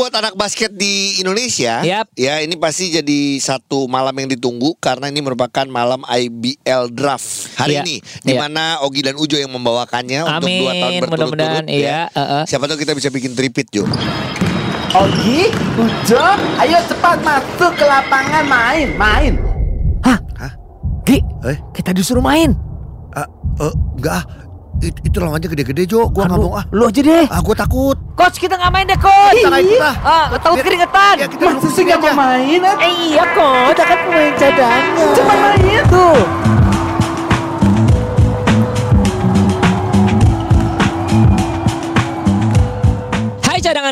buat anak basket di Indonesia, Yap. ya ini pasti jadi satu malam yang ditunggu karena ini merupakan malam IBL Draft hari Iya. ini, di Iya. mana Ogi dan Ujo yang membawakannya untuk dua tahun Amin, berturut-turut. mudah-mudahan iya. ya. uh-uh. Siapa tahu kita bisa bikin tripit Jo. Ogi, Ujo, ayo cepat masuk ke lapangan main, main. Hah? Hah? Gi, Eh? kita disuruh main. Ah, eh, enggak ah. It- itu lawannya gede-gede Jo, gua nggak mau ah. Lu aja deh. Ah, gua takut. Coach, kita nggak main deh, coach. Kita nggak ikut ah. Ah, takut keringetan. Ya, kita Masa duduk sih sini nggak mau main? ah? Eh, iya, coach. Kita kan pemain cadangan. Cuma main. Tuh.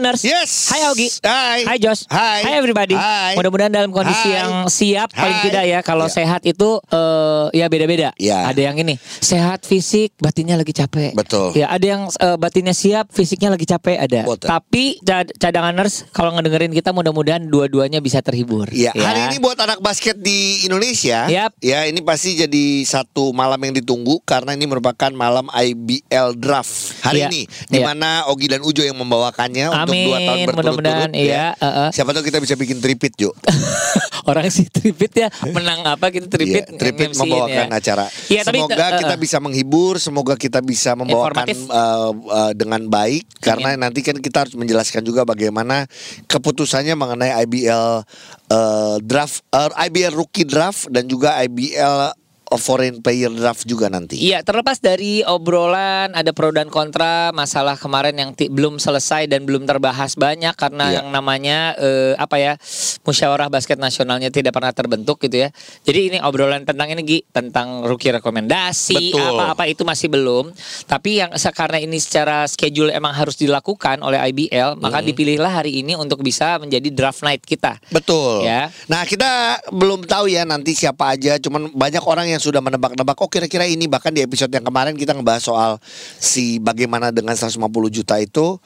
Cadanganers. Yes. Hai Augie. Hai. Hai Josh. Hai. Hai everybody. Hai. Mudah-mudahan dalam kondisi Hai. yang siap paling Hai. tidak ya. Kalau Ya. sehat itu eh, ya beda-beda. Ya. Ada yang ini sehat fisik, batinnya lagi capek. Betul. Ya ada yang eh, batinnya siap, fisiknya lagi capek ada. Betul. Tapi cad- cadanganers kalau ngedengerin kita mudah-mudahan dua-duanya bisa terhibur. Ya, hari ini buat anak basket di Indonesia, Yap. ya ini pasti jadi satu malam yang ditunggu karena ini merupakan malam IBL Draft hari Ya. ini, di Ya. mana Ogi dan Ujo yang membawakannya untuk dua tahun Amin, berturut-turut. mudah-mudahan, iya, uh-uh. Siapa tahu kita bisa bikin tripit Jo. Orang sih tripit ya menang apa kita tripit Iya, tripit nge-MC-in membawakan ya. acara. Iya, tapi, semoga uh, kita uh. bisa menghibur, semoga kita bisa membawakan uh, uh, dengan baik karena nanti kan kita harus menjelaskan juga bagaimana keputusannya mengenai IBL uh, draft, uh, IBL rookie draft dan juga IBL foreign player draft juga nanti. Iya, terlepas dari obrolan ada pro dan kontra masalah kemarin yang belum selesai dan belum terbahas banyak karena Iya. yang namanya eh, apa ya musyawarah basket nasionalnya tidak pernah terbentuk gitu ya. Jadi ini obrolan tentang ini Gi, tentang rookie rekomendasi apa-apa itu masih belum. Tapi yang karena ini secara schedule emang harus dilakukan oleh IBL, maka dipilihlah hari ini untuk bisa menjadi draft night kita. Betul. Ya. Nah kita belum tahu ya nanti siapa aja. Cuman banyak orang yang sudah menebak-nebak. Oh kira-kira ini bahkan di episode yang kemarin kita ngebahas soal si bagaimana dengan 150 juta itu.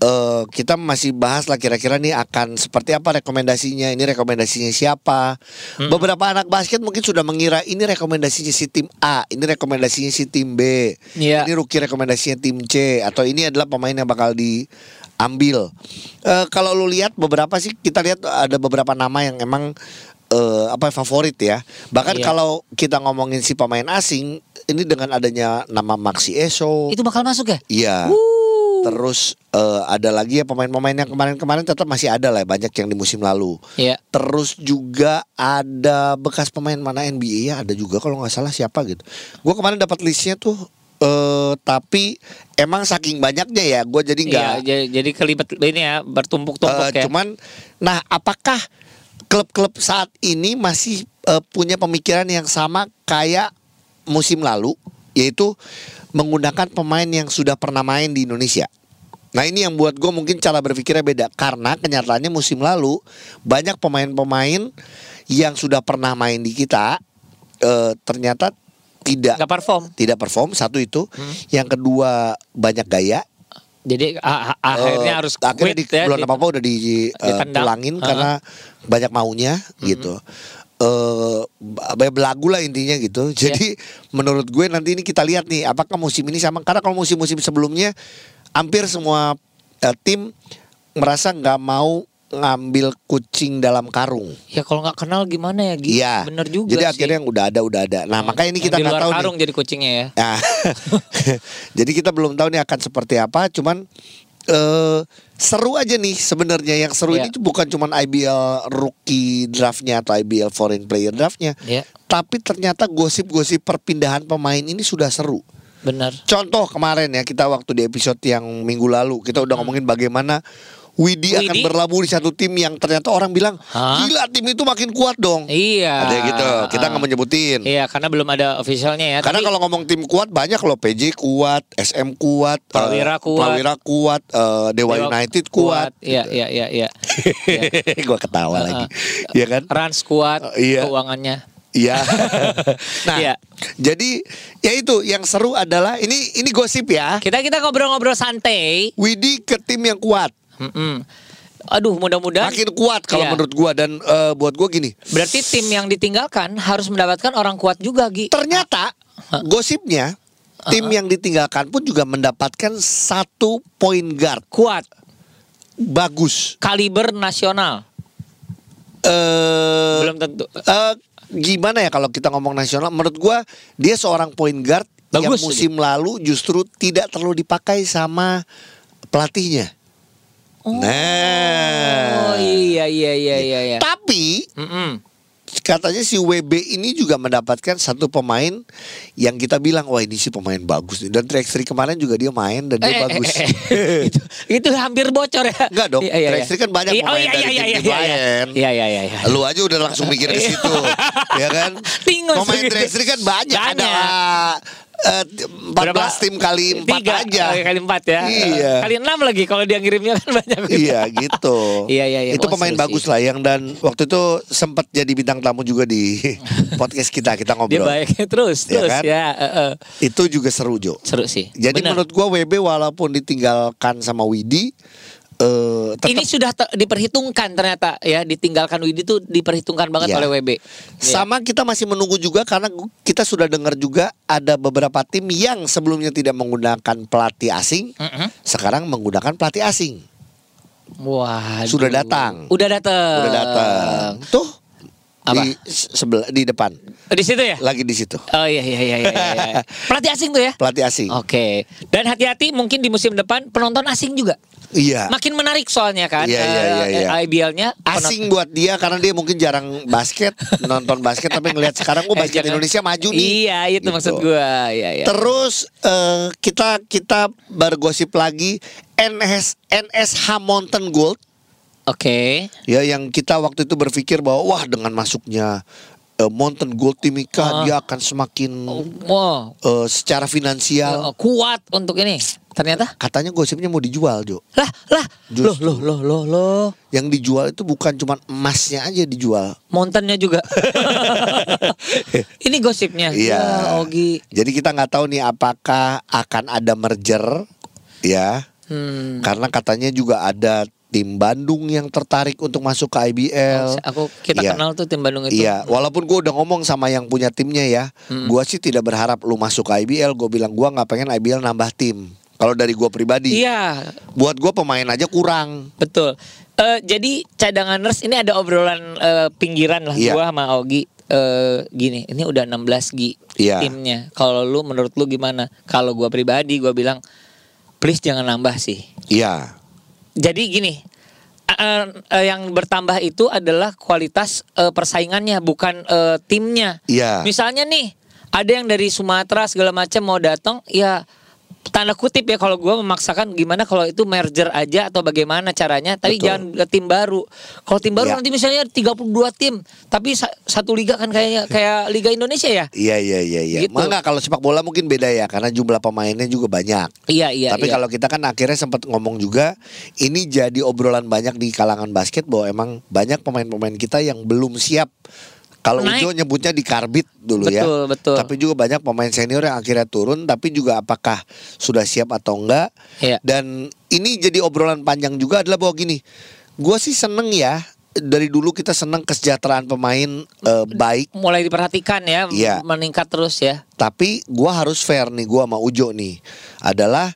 eh, kita masih bahas lah kira-kira nih akan seperti apa rekomendasinya. Ini rekomendasinya siapa. Beberapa anak basket mungkin sudah mengira ini rekomendasinya si tim A. Ini rekomendasinya si tim B. Iya. Ini rookie rekomendasinya tim C. Atau ini adalah pemain yang bakal diambil. Eh, kalau lu lihat beberapa sih kita lihat ada beberapa nama yang emang eh, apa favorit ya. Bahkan Iya. kalau kita ngomongin si pemain asing ini dengan adanya nama Maxi Eso. Itu bakal masuk ya? Iya. Terus eh, ada lagi ya pemain-pemain yang kemarin-kemarin tetap masih ada lah banyak yang di musim lalu. Iya. Terus juga ada bekas pemain mana NBA ya ada juga kalau nggak salah siapa gitu. Gue kemarin dapat listnya tuh eh tapi emang saking banyaknya ya gue jadi nggak Iya, jadi, kelibet ini ya bertumpuk-tumpuk Eh, ya. Cuman, nah apakah klub-klub saat ini masih eh, punya pemikiran yang sama kayak musim lalu, yaitu menggunakan pemain yang sudah pernah main di Indonesia? Nah ini yang buat gue mungkin cara berpikirnya beda karena kenyataannya musim lalu banyak pemain-pemain yang sudah pernah main di kita eh, ternyata tidak nggak perform. tidak perform satu itu, Hmm. yang kedua banyak gaya Jadi a- a- akhirnya Eh, harus akhirnya quit di ya. bulan di- apa apa udah di eh, ditendang. pulangin Uh-uh. karena banyak maunya gitu. Eh banyak belagu lah intinya gitu. Iya. Jadi menurut gue nanti ini kita lihat nih apakah musim ini sama karena kalau musim-musim sebelumnya hampir semua eh, tim merasa nggak mau ngambil kucing dalam karung. Ya kalau nggak kenal gimana ya? Iya. Bener juga Jadi sih. akhirnya yang udah ada udah ada. Nah, makanya ini Yang kita nggak tahu nih. karung jadi kucingnya ya. Nah, jadi kita belum tahu nih akan seperti apa. Cuman eh seru aja nih sebenarnya. Yang seru Iya. ini tuh bukan cuman IBL rookie draftnya atau IBL foreign player draftnya, Iya. tapi ternyata gosip-gosip perpindahan pemain ini sudah seru. Bener. Contoh kemarin ya kita waktu di episode yang minggu lalu kita udah ngomongin bagaimana Widi, akan berlabuh di satu tim yang ternyata orang bilang Hah? gila tim itu makin kuat dong. Iya. Ada gitu. Kita nggak menyebutin. Iya, karena belum ada officialnya ya. Karena Tapi kalau ngomong tim kuat banyak loh PJ kuat, SM kuat, Prawira eh, kuat. Prawira kuat, eh, Dewa, Dewa United kuat. Iya, iya, iya, iya. Gua ketawa lagi. Iya kan? Rans kuat Eh, iya. keuangannya. Iya. nah, Iya. jadi ya itu yang seru adalah ini ini gosip ya. Kita kita ngobrol-ngobrol santai. Widi ke tim yang kuat, Mm-mm. Aduh, mudah-mudahan makin kuat kalau Iya. menurut gua dan eh, buat gua gini. berarti tim yang ditinggalkan harus mendapatkan orang kuat juga, Gi. Ternyata gosipnya tim yang ditinggalkan pun juga mendapatkan satu point guard. Kuat. bagus. Kaliber nasional. Eh Belum tentu. eh, gimana ya kalau kita ngomong nasional? Menurut gua dia seorang point guard yang Bagus musim lalu justru tidak terlalu dipakai sama pelatihnya. Nah. Oh iya iya iya iya iya. Tapi Mm-mm. katanya si WB ini juga mendapatkan satu pemain yang kita bilang wah ini sih pemain bagus nih. Dan Trexri kemarin juga dia main dan dia Eh, eh, bagus. eh, eh. itu, itu hampir bocor ya. Enggak dong, Iya, iya, iya. Kan banyak Iya, pemain dari tim-tim lain. Iya iya iya. iya. Lu aja udah langsung mikir ke situ, ya kan? Tingus Pemain. Trexri kan banyak, ada Banyak. eh, 14 tim kali 4 Tiga, aja. oh, kali empat ya. Iya. Kali enam lagi kalau dia ngirimnya kan banyak. Iya gitu. Iya, iya, iya. Itu Wah, pemain bagus sih. lah yang dan waktu itu sempat jadi bintang tamu juga di podcast kita kita Dia ngobrol. baik terus Iya terus kan? ya. eh, eh. Itu juga seru Jo. Seru sih. Jadi Benar. menurut gua WB walaupun ditinggalkan sama Widi tetap ini sudah diperhitungkan ternyata ya ditinggalkan Widi tuh diperhitungkan banget Iya. oleh WB. Iya. sama kita masih menunggu juga karena kita sudah dengar juga ada beberapa tim yang sebelumnya tidak menggunakan pelatih asing, Mm-mm. sekarang menggunakan pelatih asing. Wah. Sudah datang. Udah datang. Udah datang. Tuh Apa? di sebelah di depan. Di situ ya? Lagi di situ. Oh iya iya iya iya. iya. Pelatih asing tuh ya? Pelatih asing. Oke. Dan hati-hati mungkin di musim depan penonton asing juga. Iya. Makin menarik soalnya kan. Iya, iya, iya, iya. IBL-nya Asing buat dia karena dia mungkin jarang basket, nonton basket tapi ngelihat sekarang oh basket Indonesia maju nih. Iya, itu Gitu. maksud gua. Iya, iya. Terus eh, kita kita bergosip lagi NS NSH Mountain Gold Oke. ya yang kita waktu itu berpikir bahwa wah dengan masuknya eh, Mountain Gold Timika Ah. dia akan semakin Wow. eh, secara finansial Oh, kuat untuk ini. Ternyata katanya gosipnya mau dijual Jo. lah lah loh loh loh loh loh Yang dijual itu bukan cuma emasnya aja dijual. mountainnya juga ini gosipnya Iya. ya Ogi Jadi kita nggak tahu nih apakah akan ada merger ya. hmm. Karena katanya juga ada tim Bandung yang tertarik untuk masuk ke IBL. aku kita Iya. kenal tuh tim Bandung itu Iya, walaupun gue udah ngomong sama yang punya timnya ya, Hmm. gua sih tidak berharap lu masuk ke IBL. Gue bilang gua nggak pengen IBL nambah tim. Kalau dari gua pribadi, iya buat gua pemain aja kurang. betul Eh, jadi cadanganers ini ada obrolan eh, pinggiran lah Iya. gua sama Ogi Eh, gini ini udah 16 gi Iya. timnya kalau lu menurut lu gimana kalau gua pribadi gua bilang please jangan nambah sih Iya, Jadi gini, eh, eh, yang bertambah itu adalah kualitas eh, persaingannya, bukan eh, timnya. Iya. Misalnya nih, ada yang dari Sumatera segala macam mau datang, ya tanda kutip ya kalau gue memaksakan gimana kalau itu merger aja atau bagaimana caranya tapi Betul. jangan ke tim baru kalau tim baru Ya. nanti misalnya 32 tim tapi sa- satu liga kan kayaknya kayak Liga Indonesia ya iya, iya, iya, iya. Gitu. Maka kalau sepak bola mungkin beda ya, karena jumlah pemainnya juga banyak. iya iya Tapi iya. kalau kita kan akhirnya sempat ngomong juga, ini jadi obrolan banyak di kalangan basket bahwa emang banyak pemain-pemain kita yang belum siap. Kalau. Ujo nyebutnya di karbit dulu ya. Betul, betul. Tapi juga banyak pemain senior yang akhirnya turun, tapi juga apakah sudah siap atau enggak. Iya. Dan ini jadi obrolan panjang juga adalah bahwa gini, gua sih seneng ya. Dari dulu kita seneng kesejahteraan pemain eh, baik. mulai diperhatikan ya Iya. meningkat terus ya Tapi gua harus fair nih, gua sama Ujo nih. Adalah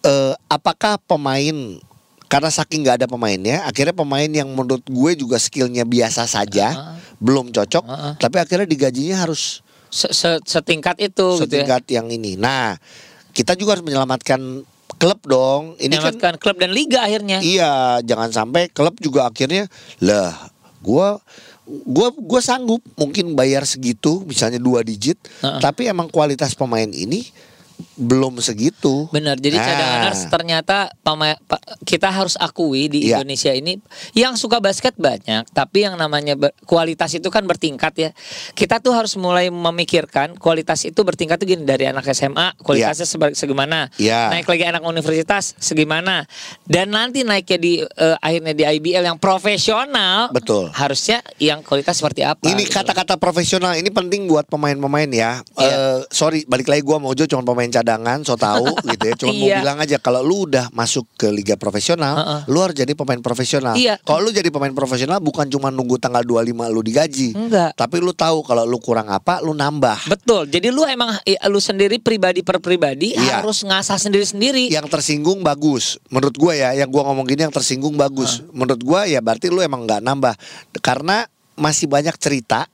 eh, apakah pemain karena saking nggak ada pemainnya, akhirnya pemain yang menurut gue juga skillnya biasa saja, Ah. Belum cocok, Ah, ah. tapi akhirnya digajinya harus Se- se- setingkat itu gitu ya. setingkat yang ini. Nah, kita juga harus menyelamatkan klub dong. Ini kan Menyelamatkan klub dan liga akhirnya. iya, jangan sampai klub juga akhirnya lah, gua gua gua sanggup mungkin bayar segitu, misalnya dua digit, Ah, ah. tapi emang kualitas pemain ini belum segitu. Benar. Jadi Nah. cadanganers ternyata pama- pa- kita harus akui di Iya. Indonesia ini yang suka basket banyak, tapi yang namanya ber- kualitas itu kan bertingkat ya. Kita tuh harus mulai memikirkan kualitas itu bertingkat tuh gini dari anak SMA kualitasnya seba- segimana, Iya. naik lagi anak universitas segimana, dan nanti naiknya di eh, akhirnya di IBL yang profesional. Betul. Harusnya yang kualitas seperti apa? Ini gitu. kata-kata profesional ini penting buat pemain-pemain ya. Iya. Eh, sorry, balik lagi gua mau Jo cuma pemain pemain cadangan, so tahu gitu ya. Cuma mau Iya. bilang aja kalau lu udah masuk ke liga profesional, Heeh. lu harus jadi pemain profesional. Iya. Kalau lu jadi pemain profesional bukan cuma nunggu tanggal 25 lu digaji. Enggak. Tapi lu tahu kalau lu kurang apa, lu nambah. Betul. Jadi lu emang lu sendiri pribadi per pribadi Iya. harus ngasah sendiri-sendiri. Yang tersinggung bagus. Menurut gua ya, yang gua ngomong gini yang tersinggung bagus. Menurut gua ya berarti lu emang nggak nambah. Karena masih banyak cerita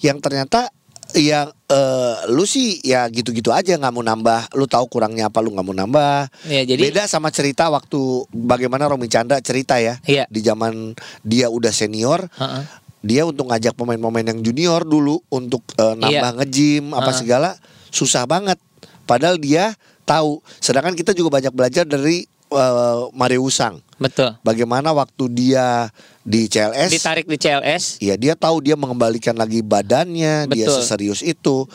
yang ternyata yang eh, lu sih ya gitu-gitu aja nggak mau nambah. Lu tahu kurangnya apa lu nggak mau nambah. Iya, jadi- beda sama cerita waktu bagaimana Romi Chandra cerita ya Iya. di zaman dia udah senior. Heeh. Dia untuk ngajak pemain-pemain yang junior dulu untuk eh, nambah Iya. nge-gym apa Heeh. segala susah banget. Padahal dia tahu. Sedangkan kita juga banyak belajar dari eh, Mario Usang. Betul. Bagaimana waktu dia di CLS Ditarik di CLS. Iya dia tahu dia mengembalikan lagi badannya Dia Betul. seserius itu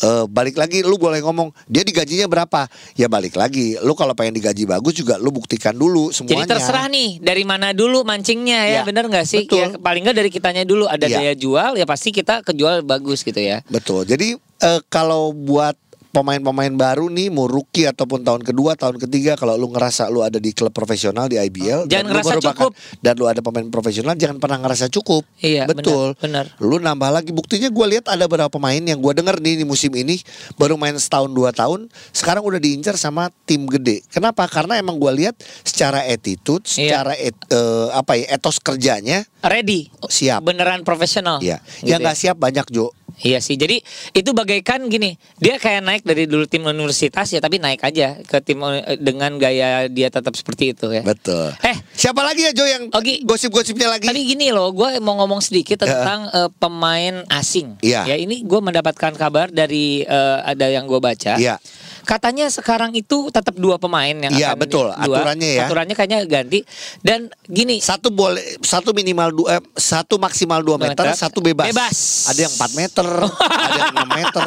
Eh, Balik lagi lu boleh ngomong Dia digajinya berapa Ya balik lagi Lu kalau pengen digaji bagus juga Lu buktikan dulu semuanya Jadi terserah nih dari mana dulu mancingnya ya, Ya, bener nggak sih? betul. Ya, paling nggak dari kitanya dulu ada Iya. daya jual ya pasti kita kejual bagus gitu ya. Betul Jadi eh, kalau buat pemain-pemain baru nih mau rookie ataupun tahun kedua tahun ketiga kalau lu ngerasa lu ada di klub profesional di IBL Jangan lu ngerasa bakal- cukup. dan lu ada pemain profesional jangan pernah ngerasa cukup Iya, betul benar, lu nambah lagi buktinya gue lihat ada beberapa pemain yang gue denger nih di musim ini baru main setahun dua tahun sekarang udah diincar sama tim gede kenapa karena emang gue lihat secara attitude Iya. secara et- eh, apa ya etos kerjanya Ready. Siap. Beneran profesional. ya Gitu yang nggak siap banyak Jo Iya sih. Jadi itu bagaikan gini, dia kayak naik dari dulu tim universitas ya tapi naik aja ke tim eh, dengan gaya dia tetap seperti itu ya. betul Eh, siapa lagi ya Jo yang Ogi. gosip-gosipnya lagi Tadi gini loh, gue mau ngomong sedikit tentang eh, pemain asing. Iya. Ya ini gue mendapatkan kabar dari eh, ada yang gue baca. Iya. Katanya sekarang itu tetap dua pemain yang Iya, betul. dua. Aturannya ya. Aturannya kayaknya ganti. Dan gini, satu boleh satu minimal dua eh, satu maksimal dua meter, meter. satu bebas. Bebas. Ada yang 4 meter, ada yang 6 meter.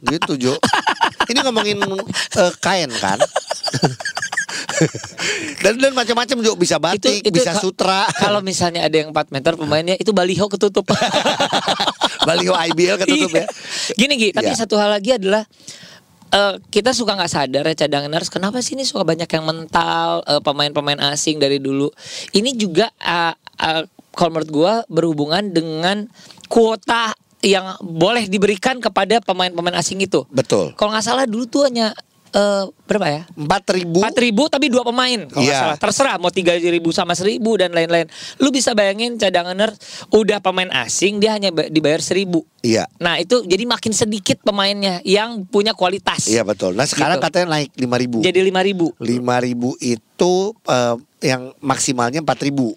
Gitu, Jo. Ini ngomongin eh, kain kan? dan dan macam-macam Jo, bisa batik, bisa ka- sutra. Kalau misalnya ada yang 4 meter pemainnya itu baliho ketutup. Baliho IBL ketutup Iya. ya. Gini Gi, tapi Iya. satu hal lagi adalah eh, kita suka nggak sadar ya cadanganers kenapa sih ini suka banyak yang mental eh, pemain-pemain asing dari dulu. Ini juga eh, eh, kalau menurut gua berhubungan dengan kuota yang boleh diberikan kepada pemain-pemain asing itu. Betul. Kalau nggak salah dulu tuh hanya eh, berapa ya? 4000 Empat ribu tapi dua pemain kalau Iya. salah terserah mau tiga ribu sama seribu dan lain-lain lu bisa bayangin cadanganer udah pemain asing dia hanya ba- dibayar seribu Iya. nah itu jadi makin sedikit pemainnya yang punya kualitas Iya betul. Nah, sekarang Gitu. katanya naik 5000. jadi lima ribu 5000 itu eh, yang maksimalnya 4000.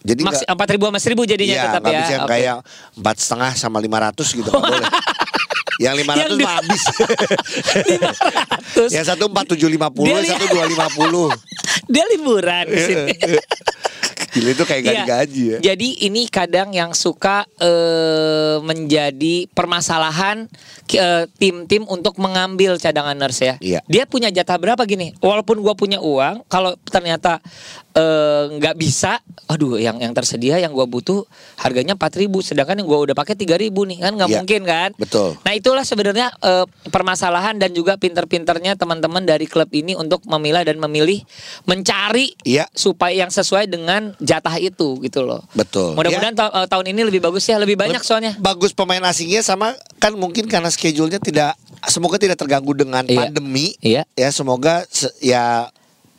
Jadi nggak- empat ribu sama seribu jadinya Iya, tetap nggak ya bisa yang Oke. kayak empat setengah sama lima ratus gitu nggak boleh. Yang lima ratus Yang di- mah habis. 500. yang satu empat tujuh lima puluh, Dia yang satu dua lima puluh. dia liburan di sini Gila itu kayak gak Iya. digaji ya. Jadi ini kadang yang suka eh, menjadi permasalahan eh, tim-tim untuk mengambil cadangan nurse ya. Iya. Dia punya jatah berapa gini? Walaupun gua punya uang, kalau ternyata eh, nggak bisa, aduh yang yang tersedia yang gua butuh harganya 4000 sedangkan yang gua udah pakai 3000 nih kan nggak Iya. mungkin kan? Betul. Nah itulah sebenarnya eh, permasalahan dan juga pinter-pinternya teman-teman dari klub ini untuk memilah dan memilih mencari Iya. supaya yang sesuai dengan jatah itu gitu loh. Betul. Mudah-mudahan ta- eh, tahun ini lebih bagus ya, lebih banyak soalnya. Bagus pemain asingnya sama kan mungkin karena schedule-nya tidak semoga tidak terganggu dengan Iya. pandemi. Iya. Ya semoga se- ya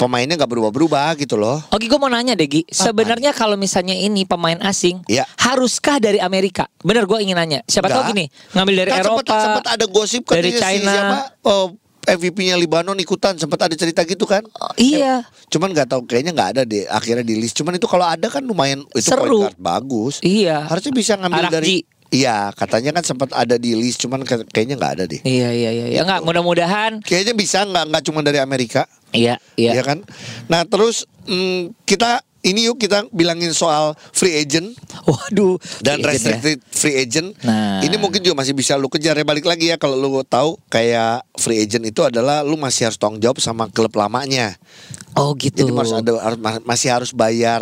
pemainnya nggak berubah-berubah gitu loh. Oke, gue mau nanya deh, Gi. Sebenarnya kalau misalnya ini pemain asing, Iya. haruskah dari Amerika? Bener, gue ingin nanya. Siapa tahu Nggak. gini, ngambil dari kan Eropa. Sempat, sempat ada gosip dari katanya si China. siapa oh, MVP-nya Libanon ikutan sempat ada cerita gitu kan? Oh, iya. Cuman nggak tahu kayaknya nggak ada deh akhirnya di list. Cuman itu kalau ada kan lumayan itu Seru. point guard bagus. Iya. Harusnya bisa ngambil Arakji. dari Iya, katanya kan sempat ada di list cuman kayaknya nggak ada deh. Iya, iya, iya. Ya nggak, mudah-mudahan. Kayaknya bisa nggak nggak cuma dari Amerika, Iya, iya. ya kan? Nah, terus mm, kita ini yuk kita bilangin soal free agent Waduh. dan Free agent ya. restricted free agent. Nah. Ini mungkin juga masih bisa lu kejar ya balik lagi ya kalau lu tahu kayak free agent itu adalah lu masih harus tanggung jawab sama klub lamanya. Oh gitu. Jadi masih ada harus- masih harus bayar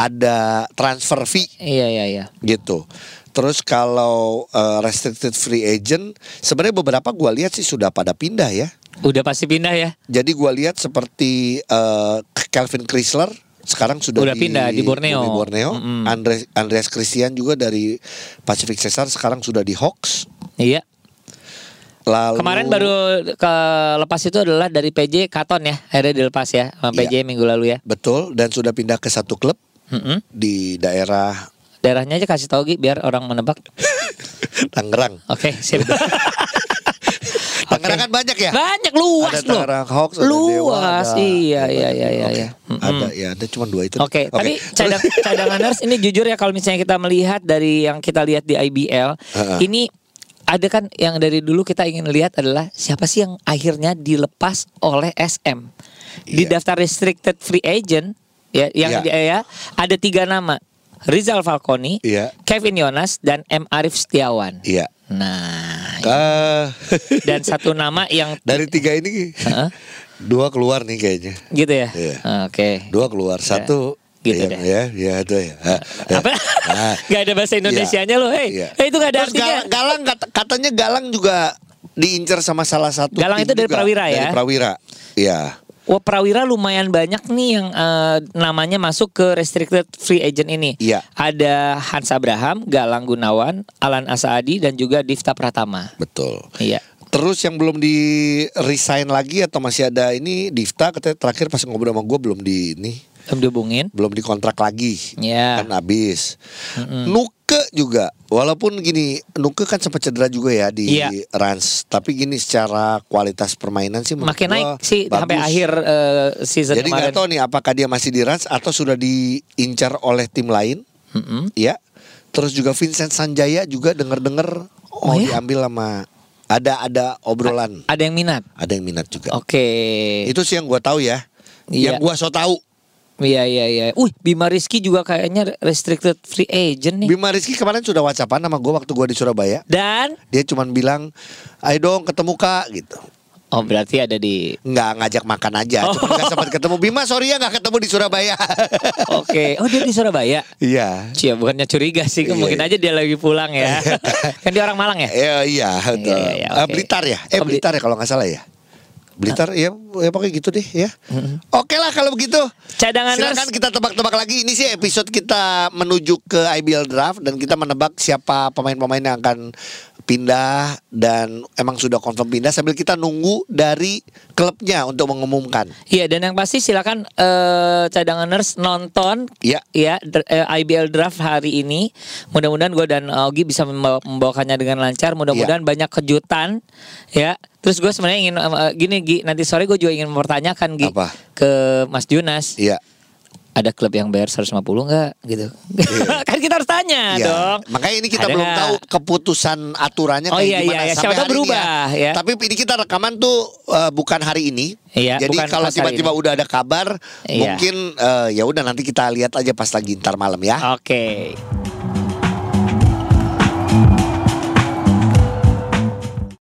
ada transfer fee Iya, iya, iya. gitu. Terus kalau uh, restricted free agent sebenarnya beberapa gua lihat sih sudah pada pindah ya. Udah pasti pindah ya. Jadi gua lihat seperti eh, Calvin Chrysler sekarang sudah Udah pindah di Borneo. Di Borneo. Mm-mm. Andre- Andreas Christian juga dari Pacific Cesar sekarang sudah di Hawks. Iya. Lalu Kemarin baru ke lepas itu adalah dari PJ Katon ya. Akhirnya dilepas ya sama PJ minggu lalu ya. betul dan sudah pindah ke satu klub Mm-mm. di daerah Daerahnya aja kasih tau Gi biar orang menebak. Tangerang. Oke, sip. Tangerang kan banyak ya? Banyak luas ada loh. Tangerang Hawks, ada Dewa, Luas, ada- iya iya iya iya. Iya. Mm-mm. Ada ya, ada cuma dua itu. Oke, tapi cadang, cadanganers ini jujur ya kalau misalnya kita melihat dari yang kita lihat di IBL, Heeh. ini ada kan yang dari dulu kita ingin lihat adalah siapa sih yang akhirnya dilepas oleh SM di Iya. daftar restricted free agent ya yang dia ya ada tiga nama Rizal Falconi, Iya. Kevin Yonas dan M Arif Setiawan. Iya. Nah, Ah, dan satu nama yang dari tiga ini Heeh. dua keluar nih kayaknya. gitu ya. Iya. Oke. Dua keluar, satu Gitu yang- deh. ya, ya itu ya. Ah, ya. Apa? Ah. Gak ada bahasa Indonesianya loh, hei. Iya. Hei, itu gak ada Terus artinya. Galang, Galang kat- katanya Galang juga diincar sama salah satu Galang itu dari juga. Prawira ya? Dari Prawira. Iya. Wah Prawira lumayan banyak nih yang eh, namanya masuk ke restricted free agent ini. Iya. Ada Hans Abraham, Galang Gunawan, Alan Asaadi dan juga Divta Pratama. Betul. Iya. Terus yang belum di resign lagi atau masih ada ini Difta katanya terakhir pas ngobrol sama gue belum di ini Belum dihubungin. belum dikontrak lagi Iya. kan habis Nuke juga walaupun gini Nuke kan sempat cedera juga ya di Iya. Rans tapi gini secara kualitas permainan sih Makin naik sih sampai bagus. akhir eh, season jadi nggak tahu nih apakah dia masih di Rans atau sudah diincar oleh tim lain Mm-mm. ya terus juga Vincent Sanjaya juga denger-denger Oh, oh, ya? diambil sama ada ada obrolan Ada yang minat. ada yang minat juga Oke. itu sih yang gua tahu ya Iya. yang gua so tahu Iya iya iya. Wih, Bima Rizky juga kayaknya restricted free agent nih. Bima Rizky kemarin sudah whatsappan sama gue waktu gue di Surabaya. Dan Dia cuman bilang, ayo dong ketemu kak gitu. oh berarti ada di Nggak ngajak makan aja, Oh. cuma nggak sempat ketemu. Bima sorry ya nggak ketemu di Surabaya. Oke. Oh dia di Surabaya. Iya. Cia bukannya curiga sih, Iya, mungkin iya. aja dia lagi pulang ya. kan dia orang Malang ya? Ya, iya, betul. iya, iya, Eh, oke. Blitar ya? Eh Oh, Bli- Blitar ya kalau nggak salah ya. Blitar ya, ya pokoknya gitu deh ya. Oke lah kalau begitu. Cadangan Silakan kita tebak-tebak lagi. Ini sih episode kita menuju ke IBL draft dan kita menebak siapa pemain-pemain yang akan pindah dan emang sudah confirm pindah sambil kita nunggu dari klubnya untuk mengumumkan. Iya dan yang pasti silakan eh, cadanganers nonton Iya. ya dr- eh, IBL draft hari ini. Mudah-mudahan gue dan Augie bisa membawa- membawakannya dengan lancar. Mudah-mudahan banyak kejutan ya. Terus gue sebenarnya ingin eh, gini Gi, nanti sore gue juga ingin mempertanyakan Gi Apa? ke Mas Junas. Iya. Ada klub yang bayar 150 enggak gitu. kan kita harus tanya Iya. dong. Makanya ini kita Ada belum nggak? tahu keputusan aturannya Oh, kayak iya, gimana iya, iya. sampai Siapa hari ini berubah, ya. Tapi ini kita rekaman tuh eh, bukan hari ini. Iya, Jadi kalau tiba-tiba udah ada kabar, Iya. mungkin eh, ya udah nanti kita lihat aja pas lagi ntar malam ya. Oke.